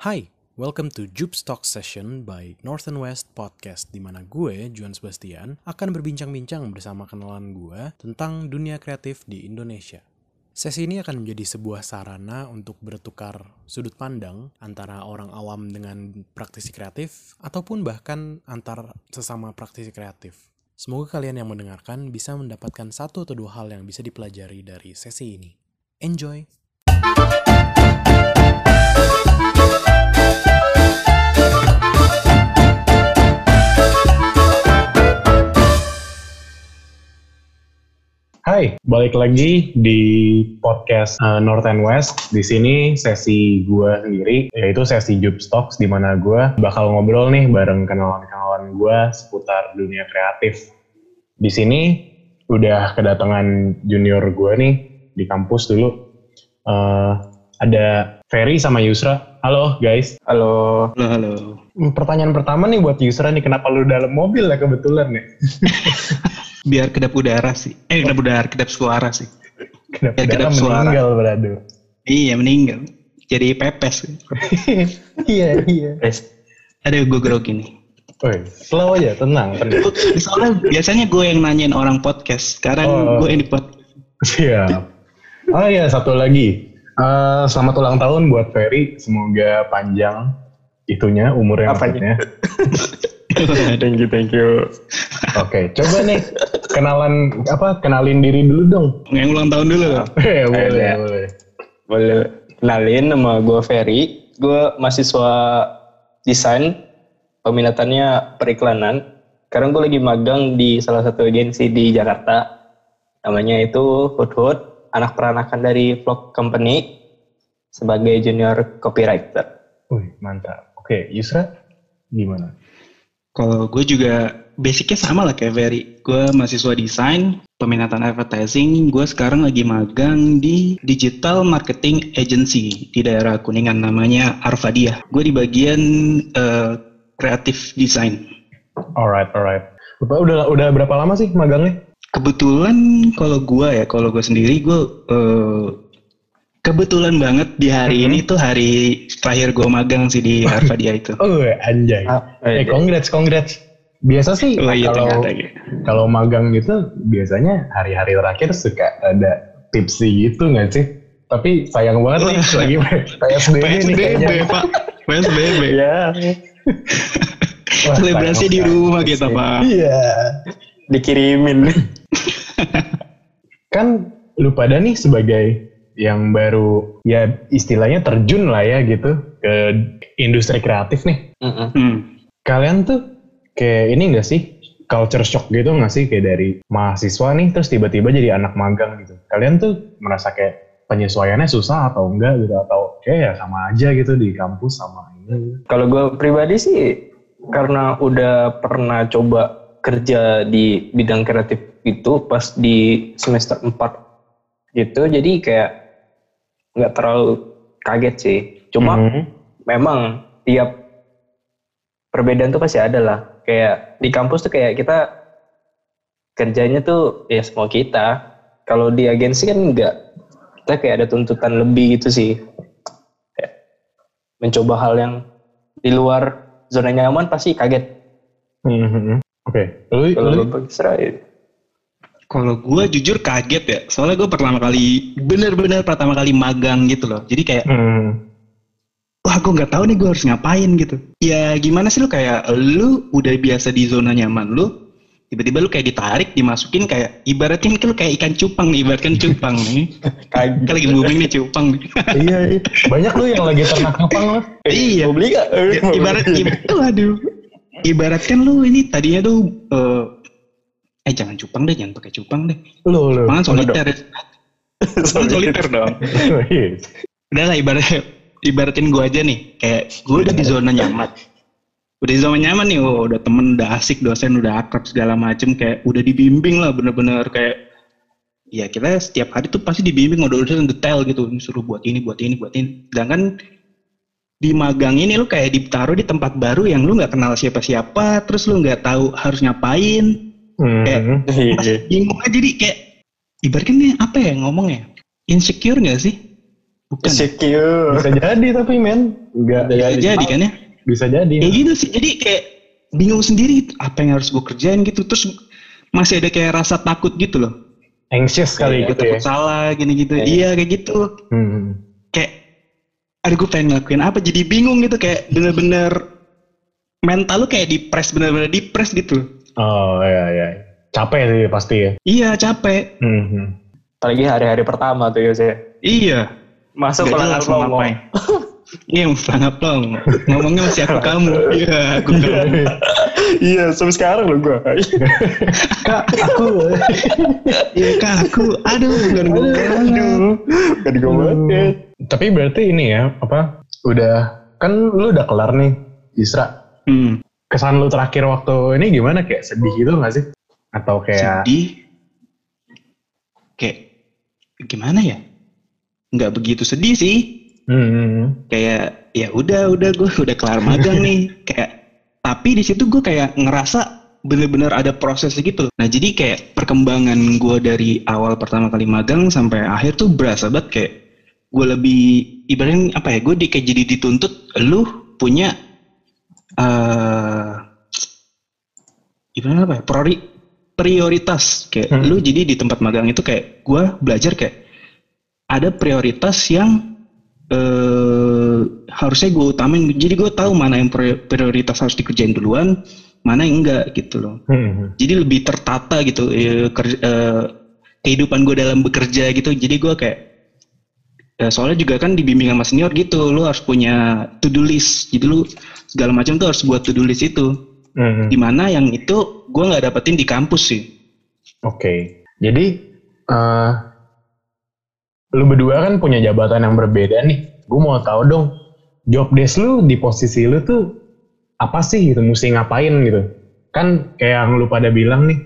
Hai, welcome to Jupes Talk Session by Northern West Podcast di mana gue, Juan Sebastian, akan berbincang-bincang bersama kenalan gue tentang dunia kreatif di Indonesia. Sesi ini akan menjadi sebuah sarana untuk bertukar sudut pandang antara orang awam dengan praktisi kreatif ataupun bahkan antar sesama praktisi kreatif. Semoga kalian yang mendengarkan bisa mendapatkan satu atau dua hal yang bisa dipelajari dari sesi ini. Enjoy! Hai, balik lagi di podcast uh, North and West. Di sini sesi gue sendiri, yaitu sesi Jup Stocks, di mana gue bakal ngobrol nih bareng kenalan-kenalan gue seputar dunia kreatif. Di sini udah kedatangan junior gue nih di kampus dulu. Uh, ada Ferry sama Yusra. Halo guys. Halo. Halo, halo. Pertanyaan pertama nih buat Yusra nih, kenapa lu dalam mobil ya kebetulan nih? Biar kedap udara sih. Eh, kedap udara, kedap suara sih. Kenapa Ya, kedap suara. meninggal beradu? Iya, meninggal. Jadi pepes. iya, iya. Ada gue grogi nih. Woi, slow aja, tenang, tenang. Soalnya biasanya gue yang nanyain orang podcast. Sekarang Oh. gue yang di podcast. Siap. Oh iya, satu lagi. Eh, selamat ulang tahun buat Ferry. Semoga panjang itunya, umurnya Apanya? maksudnya. thank you, thank you. Oke, coba nih kenalan apa? Kenalin diri dulu dong. Yang ulang tahun dulu. Eh, boleh, boleh. Boleh kenalin nama gue Ferry. Gue mahasiswa desain, peminatannya periklanan. Sekarang gue lagi magang di salah satu agensi di Jakarta. Namanya itu Hood Hood, anak peranakan dari vlog company sebagai junior copywriter. Wih, mantap. Oke, Yusra gimana? Kalau gue juga basicnya sama lah kayak Ferry. Gue mahasiswa desain, peminatan advertising. Gue sekarang lagi magang di digital marketing agency di daerah Kuningan namanya Arvadia. Gue di bagian eh, kreatif design. Alright, alright. Udah, udah, udah berapa lama sih magangnya? Kebetulan kalau gue ya, kalau gue sendiri gue eh, kebetulan banget di hari Mhm. ini tuh hari terakhir gue magang sih di Arvadia itu. Oh, anjay. Ah, Eh, eh, congrats, congrats. Biasa sih Oh iya, kalau gitu. kalau magang gitu biasanya hari-hari terakhir suka ada tipsy gitu nggak sih? Tapi sayang banget nih lagi PSBB, nih kayaknya. PSBB pak, PSBB. ya, Wah, Selebrasi di rumah kita pak. Iya. dikirimin. Kan lu pada nih sebagai yang baru ya istilahnya terjun lah ya gitu ke industri kreatif nih. Mm-mm. Hmm. Kalian tuh kayak ini nggak sih culture shock gitu nggak sih kayak dari mahasiswa nih terus tiba-tiba jadi anak magang gitu. Kalian tuh merasa kayak penyesuaiannya susah atau enggak gitu atau kayak ya sama aja gitu di kampus sama ini. Kalau gue pribadi sih karena udah pernah coba kerja di bidang kreatif itu pas di semester 4 gitu jadi kayak nggak terlalu kaget sih. Cuma Mhm. memang tiap perbedaan tuh pasti ada lah. Kayak di kampus tuh kayak kita kerjanya tuh ya semua kita. Kalau di agensi kan enggak. Kita kayak ada tuntutan lebih gitu sih. Kayak mencoba hal yang di luar zona nyaman pasti kaget. Mhm. Oke, lu, Kalau lu lu Israel. Kalau gue jujur kaget ya, soalnya gue pertama kali, bener-bener pertama kali magang gitu loh. Jadi kayak, Hmm. wah gue nggak tahu nih gue harus ngapain gitu. Ya gimana sih lu kayak, lu udah biasa di zona nyaman lu, tiba-tiba lu kayak ditarik, dimasukin kayak, ibaratnya lu kayak ikan cupang nih, ibaratkan cupang nih. Kan lagi booming nih cupang nih. iya, iya. Banyak lu yang lagi ternak cupang lah. iya. Mau beli gak? Ibarat ibarat waduh ibaratkan lu ini tadinya tuh eh, eh jangan cupang deh jangan pakai cupang deh. Lu, lu. Pangan soliter ya. Pangan soliter dong? Iya. udah lah ibarat ibaratin gue aja nih. Kayak gue udah di zona nyaman. Udah di zona nyaman nih oh, udah temen udah asik dosen udah akrab segala macem. Kayak udah dibimbing lah bener-bener. Kayak ya kita setiap hari tuh pasti dibimbing udah urusan detail gitu suruh buat ini buat ini buat ini. Sedangkan di magang ini lu kayak ditaruh di tempat baru yang lu nggak kenal siapa-siapa terus lu nggak tahu harus ngapain Hmm. Mas, bingung aja jadi kayak ibaratnya nih apa ya ngomongnya insecure nggak sih Bukan. Insecure. Bisa jadi tapi men. Enggak. Bisa jadi kan ya? Bisa jadi. Kayak gitu sih. Jadi kayak bingung sendiri gitu. apa yang harus gue kerjain gitu. Terus masih ada kayak rasa takut gitu loh. Anxious kali gitu ya. takut salah gini-gitu. Iya. Iya kayak gitu. Hmm. Kayak aduh gue pengen ngelakuin apa jadi bingung gitu kayak bener-bener mental lu kayak dipres bener-bener dipres gitu. Oh iya iya. Capek sih pasti ya. Iya capek. Hmm. Apalagi hari-hari pertama tuh Yos ya. Iya. Masuk Gak pelan jelas mau ngomong. ngapain. Iya, pelangap dong. Ngomongnya masih aku kamu. Iya, aku kamu. Iya, sampai sekarang loh gue. Kak, aku. Iya, kak aku. Aduh, bukan gue. Aduh, gak gue banget. Tapi berarti ini ya, apa? Udah kan lu udah kelar nih, Isra. Hmm, Kesan lu terakhir waktu ini gimana? Kayak sedih gitu gak sih? Atau kayak sedih. Kayak gimana ya? Nggak begitu sedih sih. Hmm. Kayak ya udah, udah gue udah kelar magang nih. Kayak tapi di situ gue kayak ngerasa bener-bener ada proses gitu. Nah jadi kayak perkembangan gue dari awal pertama kali magang sampai akhir tuh berasa banget kayak gue lebih ibaratnya apa ya gue di, kayak jadi dituntut lu punya ibaratnya apa ya? Priori, prioritas. Kayak Hmm. lu jadi di tempat magang itu kayak gue belajar kayak ada prioritas yang eh harusnya gue utamain. Jadi gue tahu mana yang pri- prioritas harus dikerjain duluan mana yang enggak gitu loh. Hmm. jadi lebih tertata gitu eh, ker- eh, kehidupan gue dalam bekerja gitu. Jadi gue kayak eh, soalnya juga kan dibimbing sama senior gitu. Lu harus punya to do list. Jadi lu segala macam tuh harus buat to do list itu Hmm. di mana yang itu gue nggak dapetin di kampus sih Oke. Jadi eh lu berdua kan punya jabatan yang berbeda nih. Gue mau tahu dong, job desk lu di posisi lu tuh apa sih gitu, mesti ngapain gitu. Kan kayak yang lu pada bilang nih,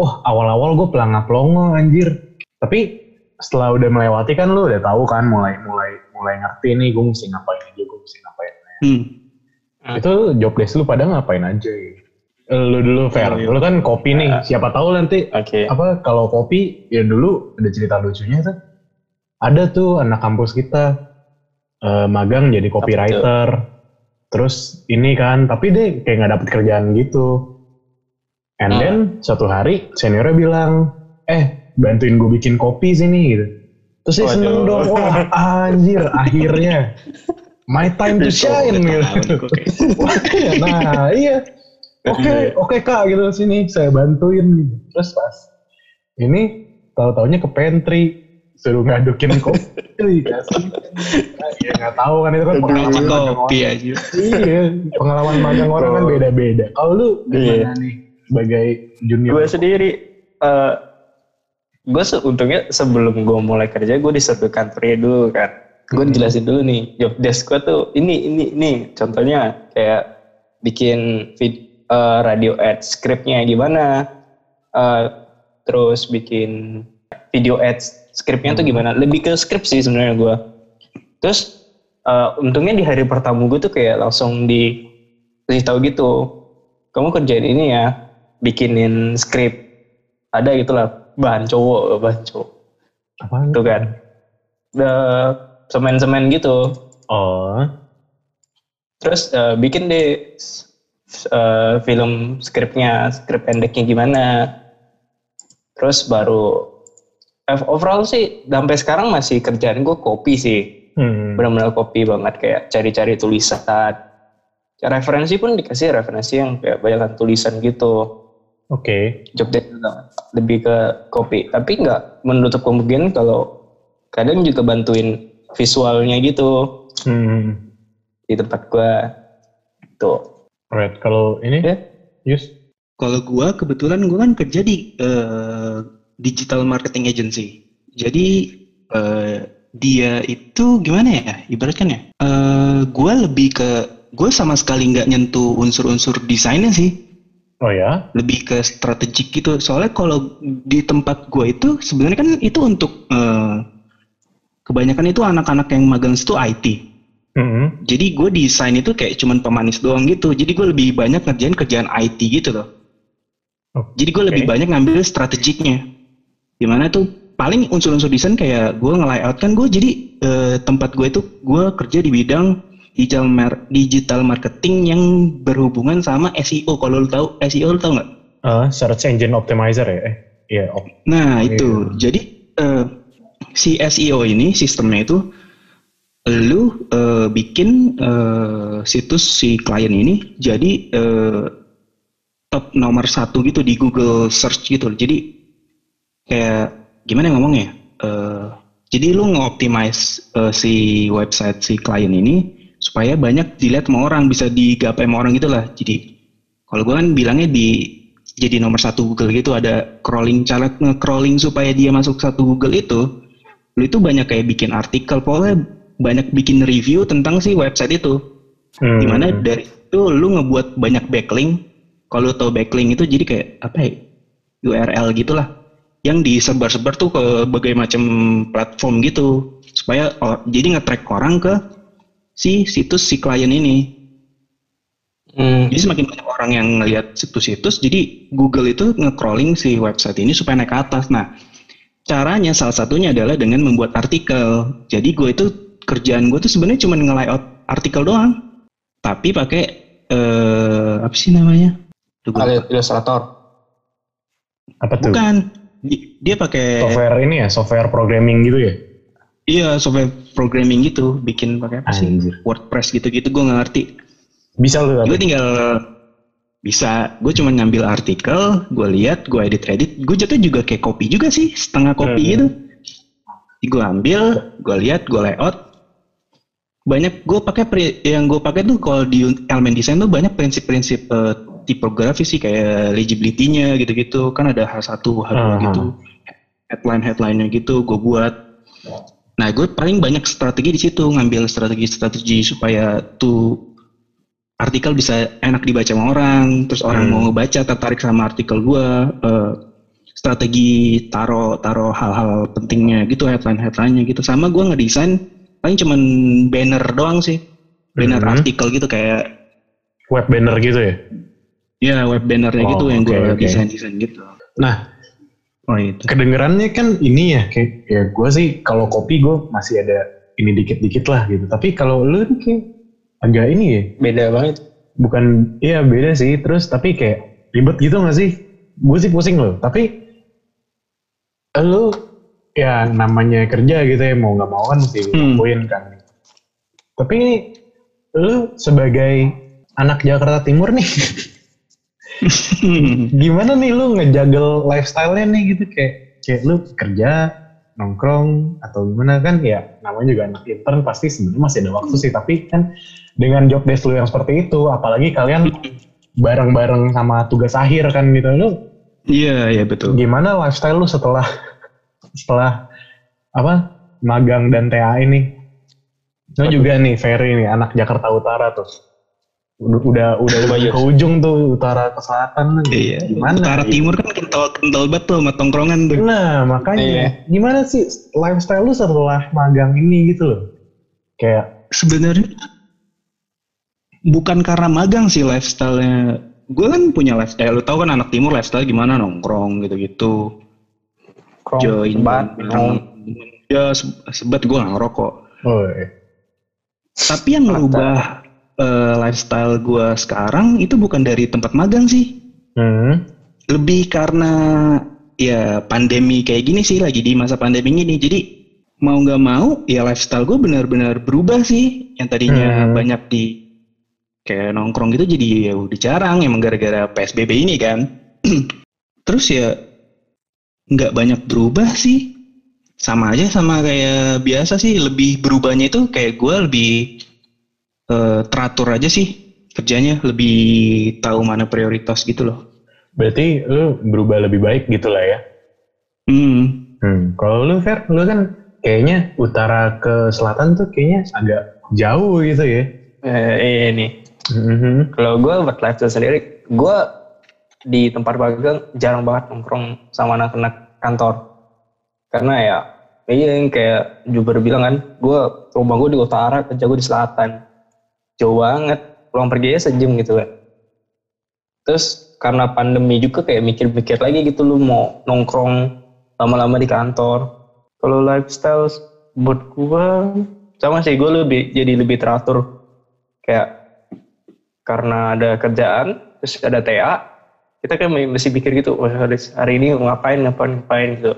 oh awal-awal gue pelangap longo anjir. Tapi setelah udah melewati kan lu udah tahu kan mulai mulai mulai ngerti nih gue mesti ngapain aja, gue mesti ngapain. hmm. Itu job desk lu pada ngapain aja gitu. Lu dulu Fer, Oh, iya. lu kan kopi nih, siapa tahu nanti Oke. apa kalau kopi ya dulu ada cerita lucunya tuh. Ada tuh anak kampus kita eh, magang jadi copywriter. Terus ini kan tapi deh kayak nggak dapet kerjaan gitu. And Ah. then suatu hari seniornya bilang eh bantuin gue bikin kopi sini gitu. Terus dia seneng dong. Wah anjir akhirnya my time to shine gitu iya, nah iya. Oke, oke kak gitu sini saya bantuin. Terus pas ini tahu-taunya ke pantry suruh ngadukin kopi kasih. Nah, ya nggak tahu kan itu kan pengalaman kopi aja Iya, pengalaman magang orang kan Oh. beda-beda. Kalau lu gimana Iya. nih sebagai junior? Gue sendiri, eh gue se untungnya sebelum gue mulai kerja, gue disuruh kantornya dulu kan. Gue Hmm. jelasin dulu nih, job desk gue tuh ini, ini, ini. Contohnya kayak bikin vid, eh, radio ad scriptnya gimana, eh, terus bikin video ads scriptnya tuh gimana. Lebih ke script sih sebenarnya gue. Terus eh, untungnya di hari pertama gue tuh kayak langsung di kasih tahu gitu, kamu kerjain ini ya, bikinin script. Ada gitulah bahan cowok, bahan cowok. Apaan? Tuh kan. Udah semen-semen gitu. Oh, Terus eh, bikin deh eh, film skripnya, skrip pendeknya gimana. Terus baru eh, overall sih sampai sekarang masih kerjaan gue kopi sih. hmm. Benar-benar kopi banget kayak cari-cari tulisan. Referensi pun dikasih referensi yang kayak banyak tulisan gitu. Oke. job desk juga lebih ke kopi tapi nggak menutup kemungkinan kalau kadang juga bantuin visualnya gitu Hmm. di tempat gua tuh Alright, kalau ini, ya Yus? Kalau gua kebetulan gua kan kerja di eh, digital marketing agency. Jadi eh, dia itu gimana ya? Ibaratkan ya. eh gua lebih ke gua sama sekali nggak nyentuh unsur-unsur desainnya sih. Oh ya? Lebih ke strategik gitu. Soalnya kalau di tempat gua itu sebenarnya kan itu untuk eh, kebanyakan itu anak-anak yang magang itu IT. Hmm. Jadi gue desain itu kayak cuman pemanis doang gitu. Jadi gue lebih banyak ngerjain kerjaan IT gitu loh. Oh, Jadi gue lebih banyak ngambil strategiknya. Di mana tuh paling unsur-unsur desain kayak gue nge-layout kan gue jadi eh, tempat gue itu gue kerja di bidang digital mar- digital marketing yang berhubungan sama SEO. Kalau lu tahu SEO lu tahu nggak? Eh, search engine optimizer ya? Eh, iya. op- Nah Iya. itu jadi eh, si SEO ini sistemnya itu lu eh, bikin eh, situs si klien ini jadi eh, top nomor satu gitu di Google Search gitu. Jadi kayak gimana ngomongnya? Eh, jadi lu nge-optimize eh, si website si klien ini supaya banyak dilihat sama orang, bisa digapai sama orang gitu lah. Jadi kalau gue kan bilangnya di jadi nomor satu Google gitu ada crawling cara nge-crawling supaya dia masuk satu Google itu lu itu banyak kayak bikin artikel pokoknya banyak bikin review tentang si website itu Hmm. di mana dari itu lu ngebuat banyak backlink kalau lu tahu backlink itu jadi kayak apa ya URL gitulah yang disebar-sebar tuh ke berbagai macam platform gitu supaya oh, jadi nge-track orang ke si situs si klien ini Hmm. jadi semakin banyak orang yang ngelihat situs-situs, jadi Google itu nge-crawling si website ini supaya naik ke atas. Nah, caranya salah satunya adalah dengan membuat artikel. Jadi gue itu kerjaan gue tuh sebenarnya cuma nge-layout artikel doang, tapi pakai eh apa sih namanya? Ilustrator. Apa tuh? Bukan, Di- dia pakai Software ini ya, software programming gitu ya? iya software programming gitu, bikin pakai apa sih? Anjir. WordPress gitu-gitu gue nggak ngerti. Bisa lu gue tinggal bisa gue cuma ngambil artikel gue lihat gue edit edit. Gue jatuh juga kayak copy juga sih setengah copy Hmm. gitu. Gue ambil gue lihat gue layout. Banyak gue pakai yang gue pakai tuh kalau di elemen desain tuh banyak prinsip-prinsip eh, tipografi sih kayak legibility-nya gitu-gitu. Kan ada H1 H2 Hmm. gitu. Headline headline-nya gitu gue buat. Nah gue paling banyak strategi di situ ngambil strategi-strategi supaya tuh artikel bisa enak dibaca sama orang, terus orang Hmm. mau ngebaca tertarik sama artikel gua, eh, strategi taro taro hal-hal pentingnya gitu headline headline-nya gitu. Sama gua ngedesain paling cuman banner doang sih, banner Hmm. artikel gitu kayak Web banner gitu ya? ya web bannernya Oh, gitu yang oke, gua oke. desain desain gitu. Nah, Oh itu. kedengerannya kan ini ya, kayak ya gue sih kalau kopi gue masih ada ini dikit-dikit lah gitu. Tapi kalau lu nih kayak agak ini ya, Beda banget. bukan, iya beda sih. Terus tapi kayak ribet gitu gak sih? Gue sih pusing loh. Tapi lu ya namanya kerja gitu ya mau nggak mau kan mesti Hmm. lakuin kan. Tapi ini lu sebagai anak Jakarta Timur nih, gimana nih lu ngejagel lifestyle-nya nih gitu kayak kayak lu kerja nongkrong atau gimana kan ya namanya juga anak intern pasti sebenarnya masih ada waktu sih tapi kan dengan job desk lu yang seperti itu apalagi kalian bareng-bareng sama tugas akhir kan gitu lu Iya iya betul. gimana lifestyle lu setelah setelah apa magang dan TA ini lu juga nih Ferry nih anak Jakarta Utara tuh udah udah udah ke ujung tuh utara ke selatan. Iya. gimana Utara gitu? timur kan kental kental banget tuh sama tongkrongan tuh. Nah, makanya Iya. gimana sih lifestyle lu setelah magang ini gitu loh? Kayak sebenarnya bukan karena magang sih lifestyle-nya. Gue kan punya lifestyle, lu tau kan anak timur lifestyle gimana nongkrong gitu-gitu. Join sebat. Ya se- sebat gue gak ngerokok. oh, iya. Tapi yang merubah eh, lifestyle gue sekarang itu bukan dari tempat magang sih. Hmm. Lebih karena ya pandemi kayak gini sih lagi di masa pandemi ini. Jadi mau nggak mau ya lifestyle gue benar-benar berubah sih. Yang tadinya Hmm. banyak di kayak nongkrong gitu jadi ya udah jarang emang gara-gara PSBB ini kan. Terus ya nggak banyak berubah sih. Sama aja sama kayak biasa sih. Lebih berubahnya itu kayak gue lebih eh, teratur aja sih kerjanya. Lebih tahu mana prioritas gitu loh. Berarti lu berubah lebih baik gitu lah ya? Hmm. Hmm. Kalau lu Fer, lu kan kayaknya utara ke selatan tuh kayaknya agak jauh gitu ya? Eh, ini. Mhm. Kalau gue buat lifestyle sendiri, gue di tempat magang jarang banget nongkrong sama anak-anak kantor. Karena ya, iya yang kayak Juber bilang kan, gue rumah gue di utara, kerja gue di selatan. Jauh banget, pulang pergi aja sejam gitu kan. Terus karena pandemi juga kayak mikir-mikir lagi gitu lu mau nongkrong lama-lama di kantor. Kalau lifestyle buat gua sama sih gue lebih jadi lebih teratur kayak karena ada kerjaan terus ada TA kita kan mesti pikir gitu oh, hari, ini ngapain ngapain ngapain gitu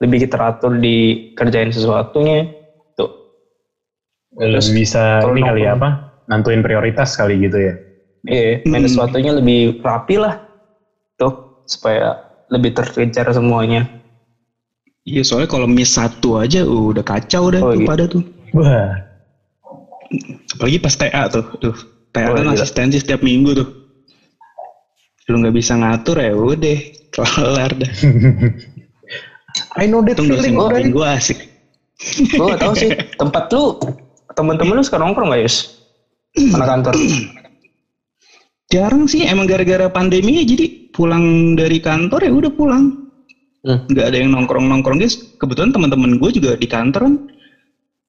lebih teratur di kerjain sesuatunya tuh Terus bisa ini kali ya apa? Nantuin prioritas kali gitu ya. iya main Hmm. sesuatunya lebih rapi lah tuh supaya lebih terkejar semuanya Iya soalnya kalau miss satu aja uh, udah kacau udah Oh, tuh gitu. pada tuh. Wah, Apalagi pas TA tuh. Tuh. TA Oh, kan gila. asistensi setiap minggu tuh. Lu nggak bisa ngatur ya udah kelar dah. I know that dosen feeling already. gue asik. gue gak tahu sih tempat lu temen-temen lu sekarang nongkrong gak Yus? anak kantor Jarang sih emang gara-gara pandemi ya jadi pulang dari kantor ya udah pulang. Hmm. Nggak ada yang nongkrong-nongkrong guys. Kebetulan teman-teman gue juga di kantor kan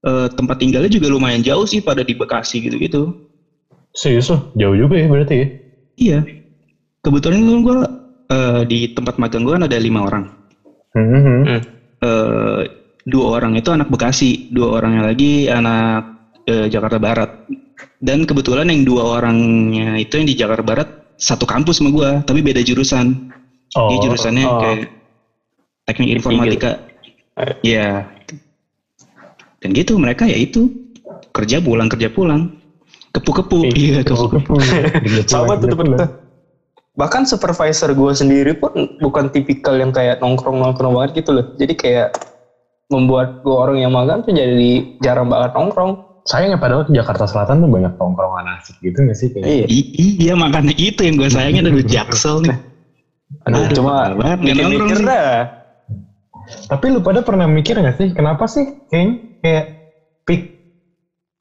eh, tempat tinggalnya juga lumayan jauh sih pada di Bekasi gitu-gitu. Serius loh, jauh juga ya berarti ya. Iya. Kebetulan kan gue eh, di tempat magang gue kan ada lima orang. Hmm, Hmm. Eh, dua orang itu anak Bekasi, dua orangnya lagi anak eh, Jakarta Barat. Dan kebetulan yang dua orangnya itu yang di Jakarta Barat satu kampus sama gue, tapi beda jurusan. Oh, Dia jurusannya oh. kayak teknik informatika. Iya. Dan gitu mereka ya itu kerja pulang kerja pulang. Kepu-kepu. Iya, kepu-kepu. sama tuh temen gue bahkan supervisor gue sendiri pun bukan tipikal yang kayak nongkrong-nongkrong banget gitu loh. Jadi kayak membuat gue orang yang magang tuh jadi jarang banget nongkrong. Sayangnya padahal di Jakarta Selatan tuh banyak tongkrongan asik gitu gak sih? Kayak? Iya. I- iya makanya itu yang gue sayangin. Aduh jaksel nih. Aduh, Aduh, cuma mikir-mikir dah. Tapi lu pada pernah mikir gak sih, kenapa sih kayaknya kayak peak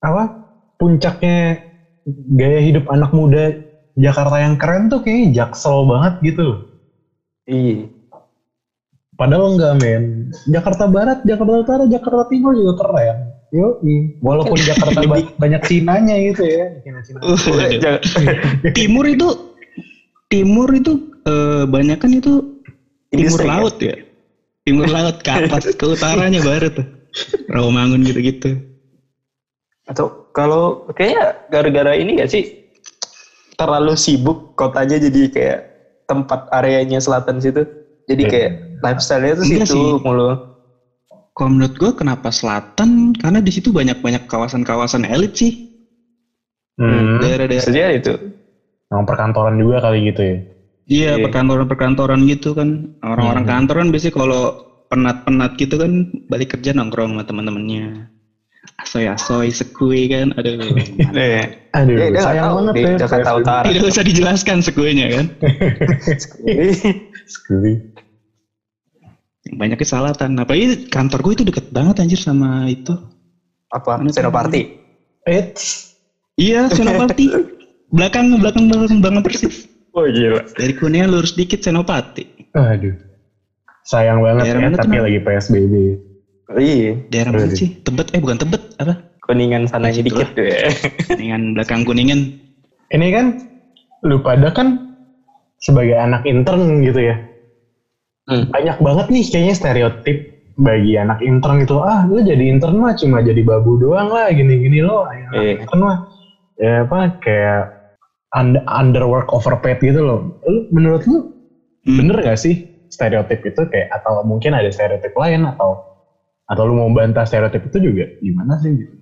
apa puncaknya gaya hidup anak muda Jakarta yang keren tuh kayaknya jaksel banget gitu loh. iya Padahal enggak men. Jakarta Barat, Jakarta Utara, Jakarta Timur juga keren. Yoi. Walaupun Jakarta ba- banyak Cinanya gitu ya. Jangan- timur itu timur itu eh, banyak kan itu timur Industri, ya? laut ya. Timur laut ke atas ke utaranya baru tuh. Rawamangun gitu-gitu. atau kalau kayaknya gara-gara ini gak sih terlalu sibuk kotanya jadi kayak tempat areanya selatan situ jadi Iya. kayak lifestyle-nya tuh Enggak situ sih. mulu Kalau menurut gue kenapa selatan? Karena di situ banyak-banyak kawasan-kawasan elit sih. Hmm. Daerah-daerah. itu Yang perkantoran juga kali gitu ya. Iya, Iya. perkantoran-perkantoran gitu kan. Orang-orang Hmm. kantor kan biasanya kalau penat-penat gitu kan balik kerja nongkrong sama teman-temannya. Asoy-asoy, sekui kan. Aduh. mantap. Aduh, Ya, dia sayang tahu banget di ya. Jakarta. Utara. Tidak usah dijelaskan sekuinya kan. Sekali. Banyak kesalahan. Apalagi kantor gue itu deket banget anjir sama itu. apa Mana? Senopati Eits. Iya, Senopati. belakang, belakang, belakang, belakang persis. oh gila Dari Kuningan lurus dikit Senopati. Aduh. Sayang banget ya, tapi lagi PSBB. Iya Daerah mana sih? Tebet, eh bukan Tebet, apa? kuningan sana Situ dikit tuh ya Kuningan, belakang Kuningan. Ini kan, lu pada kan sebagai anak intern gitu ya. Hmm. Banyak banget nih kayaknya stereotip bagi anak intern gitu. Ah, lu jadi intern mah cuma jadi babu doang lah, gini-gini lo. Anak Iya. intern mah ya apa kayak under, underwork overpaid gitu loh. Lu, menurut lu Hmm. bener gak sih stereotip itu kayak atau mungkin ada stereotip lain atau atau lu mau bantah stereotip itu juga gimana sih gitu?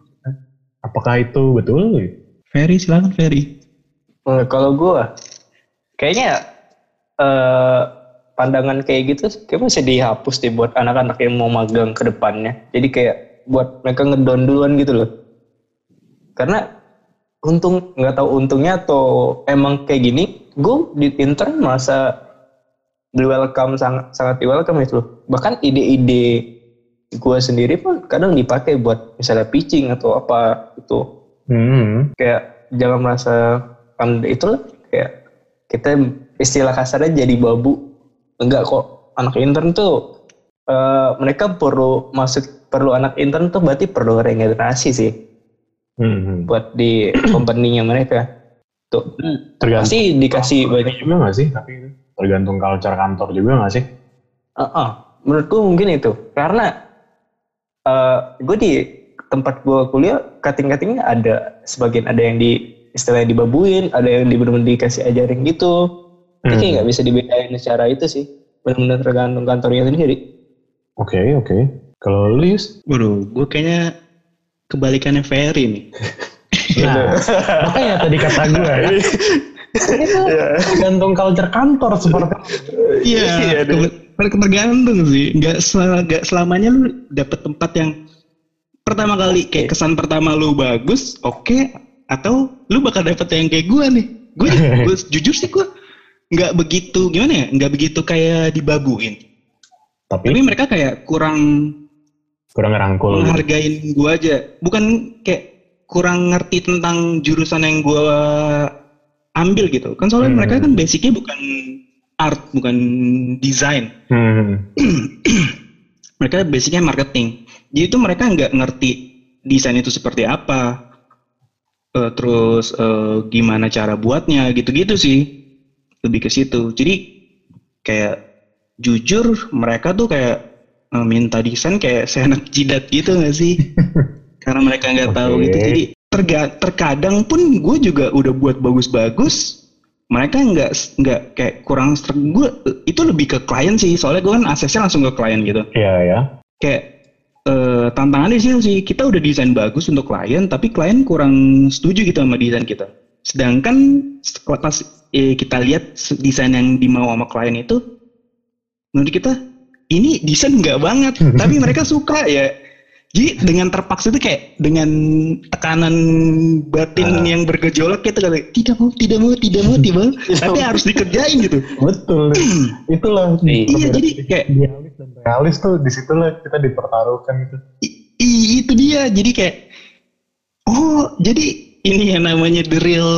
Apakah itu betul? gitu? Ferry, silakan Ferry. Eh, kalau gua kayaknya eh pandangan kayak gitu kayak masih dihapus deh buat anak-anak yang mau magang ke depannya. Jadi kayak buat mereka ngedon duluan gitu loh. Karena untung nggak tahu untungnya atau emang kayak gini, gue di intern merasa di welcome sangat sangat di welcome itu loh. Bahkan ide-ide gue sendiri pun kadang dipakai buat misalnya pitching atau apa itu Hmm. kayak jangan merasa kan itu lah kayak kita istilah kasarnya jadi babu enggak kok anak intern tuh eh, mereka perlu masuk perlu anak intern tuh berarti perlu regenerasi sih Hmm. buat di company-nya mereka tuh Tergantung pasti dikasih banyak juga gak sih? Tapi tergantung culture kantor juga gak sih? Uh-uh. Menurutku mungkin itu karena uh, gue di tempat gue kuliah kating-katingnya ada sebagian ada yang di istilahnya dibabuin, ada yang di benar dikasih ajarin gitu. Jadi Hmm. nggak bisa dibedain secara itu sih. Benar-benar tergantung kantornya sendiri. Oke, oke. Kalau lu, Yus? Waduh, gue kayaknya kebalikannya Ferry nih. Nah, makanya tadi kata gue ya. Itu tergantung culture kantor seperti Iya, ke- tergantung sih. Nggak, sel- nggak selamanya lu dapet tempat yang pertama kali kayak kesan pertama lu bagus, oke, atau lu bakal dapet yang kayak gue nih. Gue jujur sih gue nggak begitu gimana ya, nggak begitu kayak dibabuin. tapi Tapi mereka kayak kurang kurang ngerangkul. gitu. menghargain gue aja. Bukan kayak kurang ngerti tentang jurusan yang gue ambil gitu. Kan soalnya Hmm. mereka kan basicnya bukan art, bukan desain. Hmm. Mereka basicnya marketing. Jadi itu mereka nggak ngerti desain itu seperti apa. Eh, terus eh, gimana cara buatnya gitu-gitu sih. Lebih ke situ. Jadi kayak jujur mereka tuh kayak eh, minta desain kayak seenak jidat gitu nggak sih? Karena mereka nggak tahu Oke. gitu. Jadi terga- terkadang pun gue juga udah buat bagus-bagus. Mereka nggak nggak kayak kurang gue itu lebih ke klien sih. Soalnya gue kan aksesnya langsung ke klien gitu Iya ya. kayak eh, tantangannya sih sih kita udah desain bagus untuk klien tapi klien kurang setuju gitu sama desain kita sedangkan pas eh, kita lihat desain yang dimau sama klien itu menurut kita ini desain nggak banget tapi mereka suka ya jadi dengan terpaksa itu kayak dengan tekanan batin Ah. yang bergejolak gitu kayak tidak mau tidak mau tidak mau tidak mau tapi harus dikerjain gitu Betul. Itulah. iya jadi kayak idealis dan realis tuh di situlah kita dipertaruhkan gitu. I- i- itu dia jadi kayak oh jadi ini yang namanya the real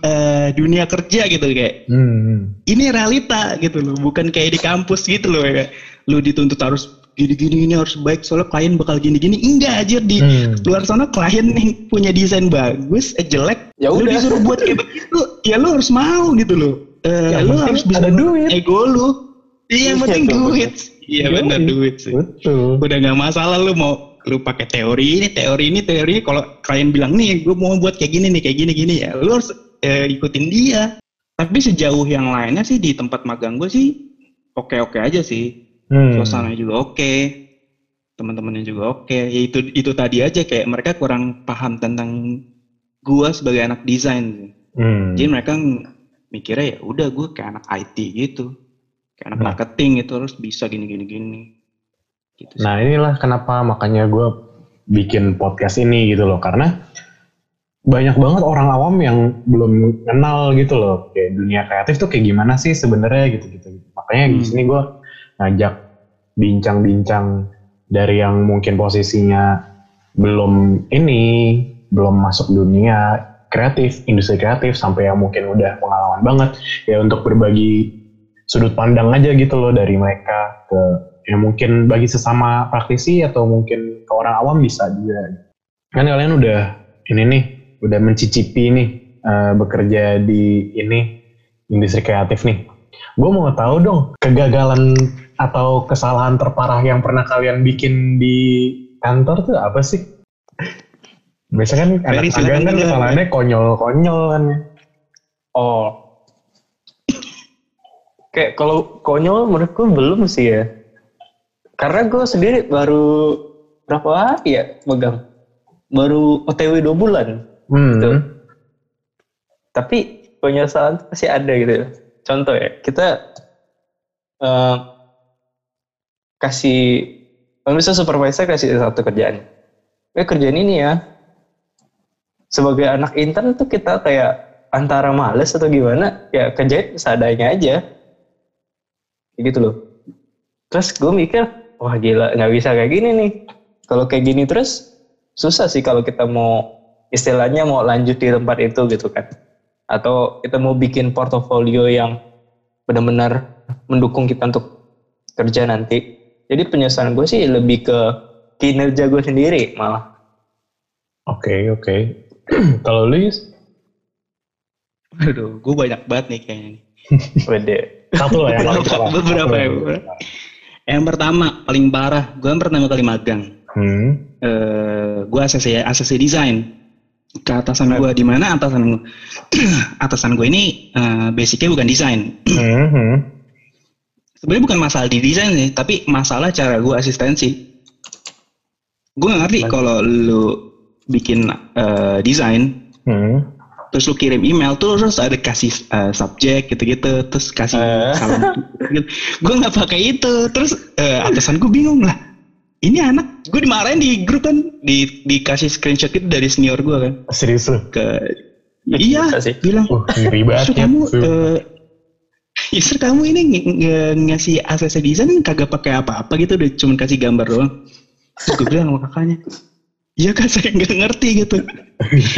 eh, dunia kerja gitu kayak Hmm. ini realita gitu loh bukan kayak di kampus gitu loh kayak lu dituntut harus gini-gini ini harus baik soalnya klien bakal gini-gini. Enggak aja di Hmm. luar sana klien yang punya desain bagus eh jelek. Ya lu udah. disuruh buat kayak begitu ya lu harus mau gitu loh. Eh, Yang lu harus bisa ada duit. ego lu. Iya yang Iya, penting duit. Iya benar duit sih. Betul. udah nggak masalah lu mau lu pakai teori ini teori ini teori ini. Kalau klien bilang nih gue mau buat kayak gini nih kayak gini gini. Ya lu harus eh, ikutin dia. Tapi sejauh yang lainnya sih di tempat magang gue sih oke oke aja sih Hmm. suasananya juga oke teman-temannya juga oke ya itu itu tadi aja kayak mereka kurang paham tentang gue sebagai anak desain. Hmm. jadi mereka mikirnya ya udah gue kayak anak IT gitu kayak anak Nah. marketing itu harus bisa gini gini gini gitu sih. Nah inilah kenapa makanya gue bikin podcast ini gitu loh karena banyak banget orang awam yang belum kenal gitu loh kayak dunia kreatif tuh kayak gimana sih sebenarnya gitu gitu makanya di Hmm. sini gue ngajak bincang-bincang dari yang mungkin posisinya belum ini belum masuk dunia kreatif industri kreatif sampai yang mungkin udah pengalaman banget ya untuk berbagi sudut pandang aja gitu loh dari mereka ke ya mungkin bagi sesama praktisi atau mungkin ke orang awam bisa juga. Kan kalian udah ini nih, udah mencicipi nih eh, bekerja di ini industri kreatif nih. Gue mau tahu dong kegagalan atau kesalahan terparah yang pernah kalian bikin di kantor tuh apa sih? Biasanya kan anak magang kan dulu. kesalahannya konyol-konyol kan. Oh. Kayak kalau konyol menurutku belum sih ya. Karena gue sendiri baru berapa hari ya megang. Baru OTW dua bulan. Hmm. Betul. Tapi penyesalan pasti ada gitu. Contoh ya, kita eh, kasih, misalnya supervisor kasih satu kerjaan. Eh kerjaan ini ya, sebagai anak intern tuh kita kayak antara males atau gimana, ya kerjain seadanya aja. Gitu loh. Terus gue mikir, wah gila nggak bisa kayak gini nih. Kalau kayak gini terus susah sih kalau kita mau istilahnya mau lanjut di tempat itu gitu kan. Atau kita mau bikin portofolio yang benar-benar mendukung kita untuk kerja nanti. Jadi penyesalan gue sih lebih ke kinerja gue sendiri malah. Oke oke. Kalau lu Yus? Aduh, gue banyak banget nih kayaknya nih. Wede. satu lah yang paling Beberapa, parah. beberapa ya. yang beberapa. Yang pertama paling parah, gue pertama kali magang. Hmm. Eh, gue ACC ACC design ke atasan gue di mana atasan gue atasan gue ini eh, basicnya bukan desain. Hmm. Sebenarnya bukan masalah di desain sih, tapi masalah cara gue asistensi. Gue gak ngerti kalau lu bikin eh, desain Hmm. terus lu kirim email tuh terus ada kasih uh, subjek gitu-gitu terus kasih Eh. salam gitu. gue nggak pakai itu terus eh, atasan gue bingung lah ini anak gue dimarahin di grup kan di dikasih screenshot itu dari senior gue kan Serius lu? ke iya bilang Uh, ya. kamu Tuh. Justru kamu ini ng- ng- ngasih ACC desain kagak pakai apa-apa gitu udah cuma kasih gambar doang terus gue bilang sama kakaknya Iya kan saya nggak ngerti gitu.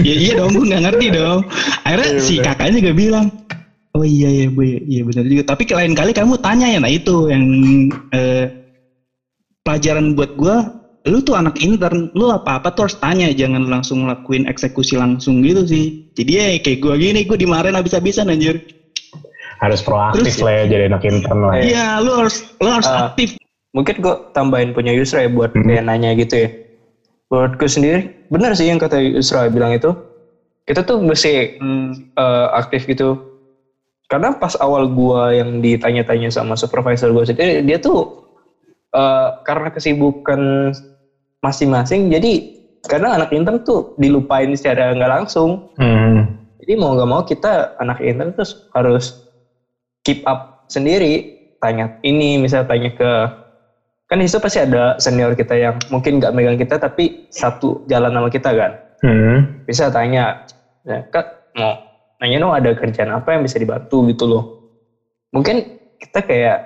ya iya dong gue nggak ngerti dong. Akhirnya Iya, si kakaknya juga bilang, oh iya iya bu iya, iya benar juga. Tapi lain kali kamu tanya ya, nah itu yang eh, pelajaran buat gue. Lu tuh anak intern, lu apa-apa tuh harus tanya, jangan langsung ngelakuin eksekusi langsung gitu sih. Jadi ya kayak gue gini, gue dimarahin habis-habisan anjir. Harus proaktif terus- lah ya jadi anak intern lah. ya. Iya, lu harus lu harus Ah. aktif. Mungkin gue tambahin punya Yusra ya buat Hmm. kayak nanya gitu ya. Menurutku sendiri, benar sih yang kata Yusra bilang itu. Kita tuh mesti Hmm, eh, aktif gitu. Karena pas awal gua yang ditanya-tanya sama supervisor gua sendiri, dia tuh eh, karena kesibukan masing-masing, jadi kadang anak intern tuh dilupain secara nggak langsung. Hmm. Jadi mau nggak mau kita anak intern terus harus keep up sendiri. Tanya ini, misalnya tanya ke kan di situ pasti ada senior kita yang mungkin nggak megang kita tapi satu jalan sama kita kan. Hmm. Bisa tanya, ya, kak mau nanya dong ada kerjaan apa yang bisa dibantu gitu loh. Mungkin kita kayak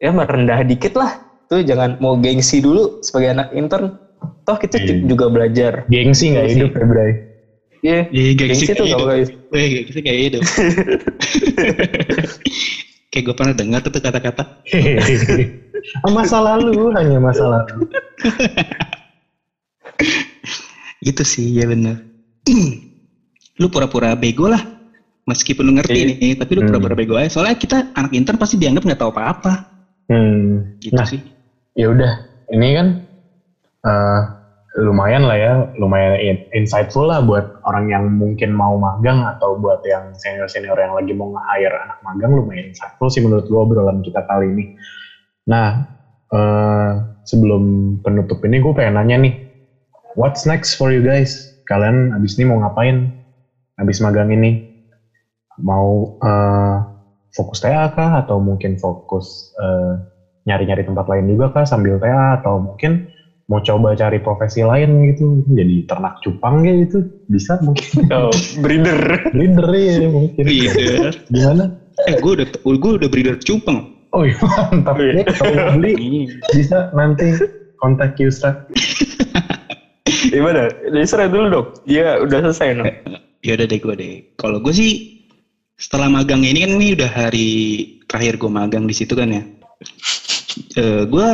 ya merendah dikit lah. Tuh jangan mau gengsi dulu sebagai anak intern. Toh kita Iya. juga belajar. Gengsi nggak Gengsi. hidup ya Bray? Iya, Iya, gengsi tuh kayak nggak hidup. bakal Eh, gengsi kayak hidup. kayak gue pernah dengar tuh kata-kata. Masa lalu hanya masa lalu. Itu sih, ya bener. lu pura-pura bego lah. Meskipun lu ngerti Iya. nih, tapi lu Hmm. pura-pura bego aja. Soalnya kita anak intern pasti dianggap nggak tahu apa-apa. Hmm. Gitu Nah. sih. Ya udah, ini kan eh, lumayan lah ya, lumayan in- insightful lah buat orang yang mungkin mau magang atau buat yang senior-senior yang lagi mau nge-hire anak magang lumayan insightful sih menurut gue obrolan kita kali ini. Nah, eh, sebelum penutup ini gue pengen nanya nih, what's next for you guys? Kalian abis ini mau ngapain? Abis magang ini? Mau eh, fokus TA kah? Atau mungkin fokus eh, nyari-nyari tempat lain juga kah sambil TA? Atau mungkin mau coba cari profesi lain gitu? Jadi ternak cupang gitu? Bisa mungkin? Oh, breeder. Breeder ya mungkin. Breeder. Gimana? eh, gue udah, gue udah breeder cupang. Oh iya mantap. Iya. Nih, kalau mau beli bisa nanti kontak Yusra. Gimana? Yusra dulu dong. Iya, udah selesai no. Ya udah deh gue deh. Kalau gue sih setelah magang ini kan ini udah hari terakhir gue magang di situ kan ya. Eh gue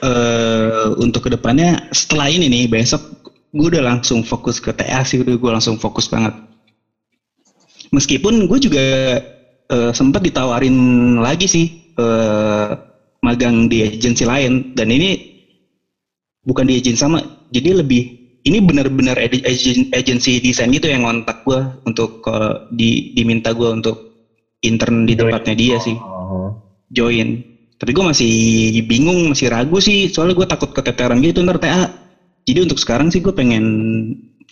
eh untuk ke depannya setelah ini nih besok gue udah langsung fokus ke TA sih udah gue langsung fokus banget. Meskipun gue juga eh, sempat ditawarin lagi sih eh, magang di agensi lain dan ini bukan di agensi sama jadi lebih ini benar-benar ag- agen- agensi desain gitu yang ngontak gue untuk eh, di diminta gue untuk intern di tempatnya dia sih Oh. join tapi gue masih bingung masih ragu sih soalnya gue takut keteteran gitu ntar TA jadi untuk sekarang sih gue pengen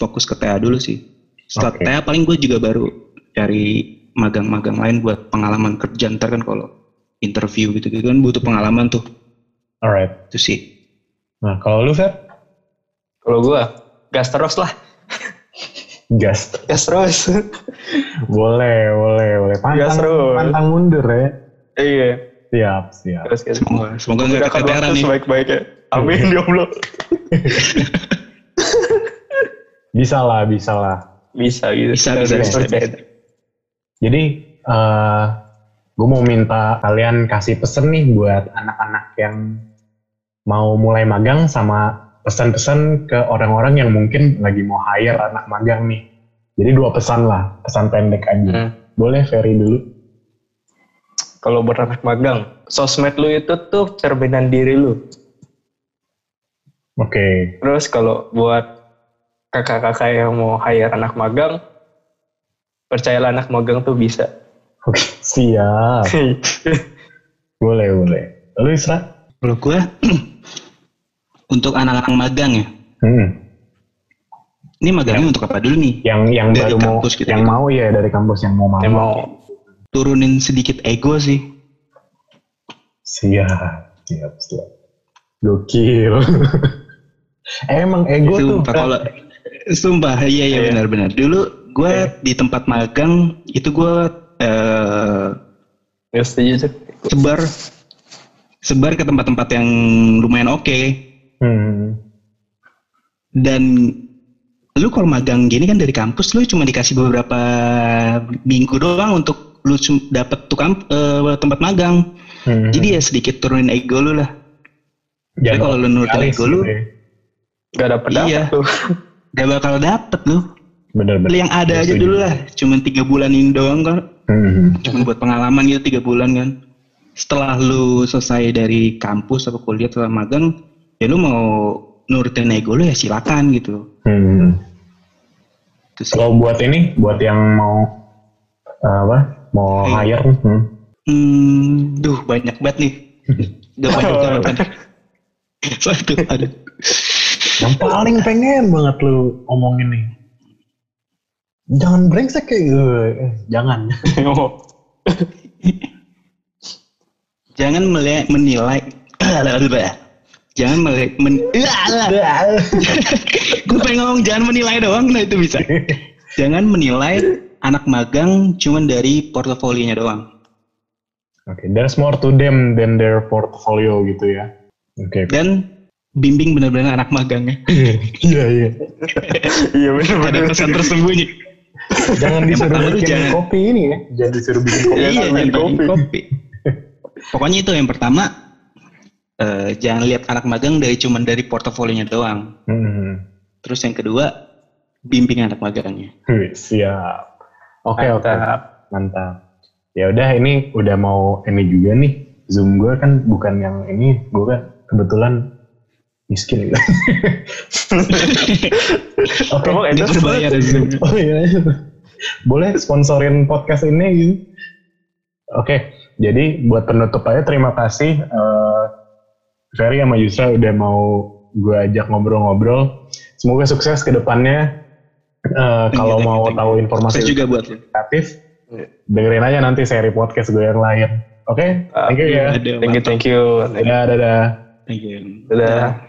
fokus ke TA dulu sih setelah Oke. TA paling gue juga baru cari magang-magang lain buat pengalaman kerja ntar kan kalau interview gitu gitu kan butuh pengalaman tuh Alright. itu sih Nah kalau lu Fer? Kalau gua gas terus lah. Gas. Gas terus. Boleh, boleh, boleh. Pantang, Gas terus. pantang mundur ya. iya. Siap, siap. Gas. semoga semoga nggak keteteran nih sebaik-baiknya. Amin ya Allah. Bisa lah, bisa lah. Bisa gitu. Bisa, bisa, bisa, percaya. bisa. Jadi, eh gue mau minta kalian kasih pesen nih buat anak-anak yang mau mulai magang sama pesan-pesan ke orang-orang yang mungkin lagi mau hire anak magang nih. Jadi dua pesan lah, pesan pendek aja. Hmm. Boleh Ferry dulu? Kalau buat anak magang, sosmed lu itu tuh cerminan diri lu. Oke. Terus kalau buat kakak-kakak yang mau hire anak magang, percayalah anak magang tuh bisa. Oke, siap. boleh, boleh. Lu Isra? Kalau gue untuk anak-anak magang ya. Hmm. Ini magangnya untuk apa dulu nih? Yang yang Dari baru mau gitu yang ya? mau ya dari kampus yang mau mau. yang mau Turunin sedikit ego sih. Siap, siap, siap. Gokil. Emang ego tuh. Sumpah kalau sumpah iya iya Iya. benar-benar. Dulu gue di tempat magang itu gue eh, setuju sih. sebar sebar ke tempat-tempat yang lumayan oke Hmm. dan lu kalau magang gini kan dari kampus lu cuma dikasih beberapa minggu doang untuk lu dapet tuh kamp- eh, tempat magang. Hmm. Jadi ya sedikit turunin ego lu lah. Tapi kalau lu nurutin ego lu, ya. Gak dapet Iya. tuh. gak bakal dapet lu. Bener-bener. Lu yang ada Iya, aja dulu lah. Cuman tiga bulan ini doang kan. Hmm. Cuman buat pengalaman gitu tiga bulan kan. Setelah lu selesai dari kampus atau kuliah setelah magang, ya lu mau nurutin ego lu ya silakan gitu. Hmm. Kalau buat ini, buat yang mau uh, apa? Mau Hey. hire, hmm. Hmm, duh banyak banget nih. Udah banyak banget. Satu, aduh. yang paling pengen banget lu omongin nih. Jangan brengsek kayak gue. Eh, jangan. Jangan meli- menilai. jangan meli- men, gue pengen ngomong jangan menilai doang, nah itu bisa. Jangan menilai anak magang cuman dari portofolionya doang. Oke, there's more to them than their portfolio gitu ya. Oke. Dan bimbing benar-benar anak magangnya. Iya, iya. Iya Ada bener-bener. pesan tersembunyi. Jangan disuruh bikin jangan- kopi ini ya. Jangan disuruh bikin kopi. Iya, iya, jangan jangan kopi. bikin kopi. Pokoknya itu yang pertama. eh, jangan lihat anak magang dari cuman dari portofolionya doang. Hmm. Terus yang kedua, bimbing anak magangnya. Siap. Oke, oke. Mantap. Mantap. Ya udah ini udah mau ini juga nih. Zoom gue kan bukan yang ini, gue kan kebetulan miskin gitu. Oke. Endorse berbayar ya, Zoom. Oh iya. Boleh sponsorin podcast ini gitu. Oke, jadi buat penutup aja terima kasih eh Ferry sama Yusra udah mau gue ajak ngobrol-ngobrol. Semoga sukses ke depannya. Eh, kalau mau tahu informasi juga buat kreatif, Iya. dengerin aja nanti seri podcast gue yang lain. Oke, thank you ya. Thank you, thank you. Dadah, dadah. Thank you. Dadah.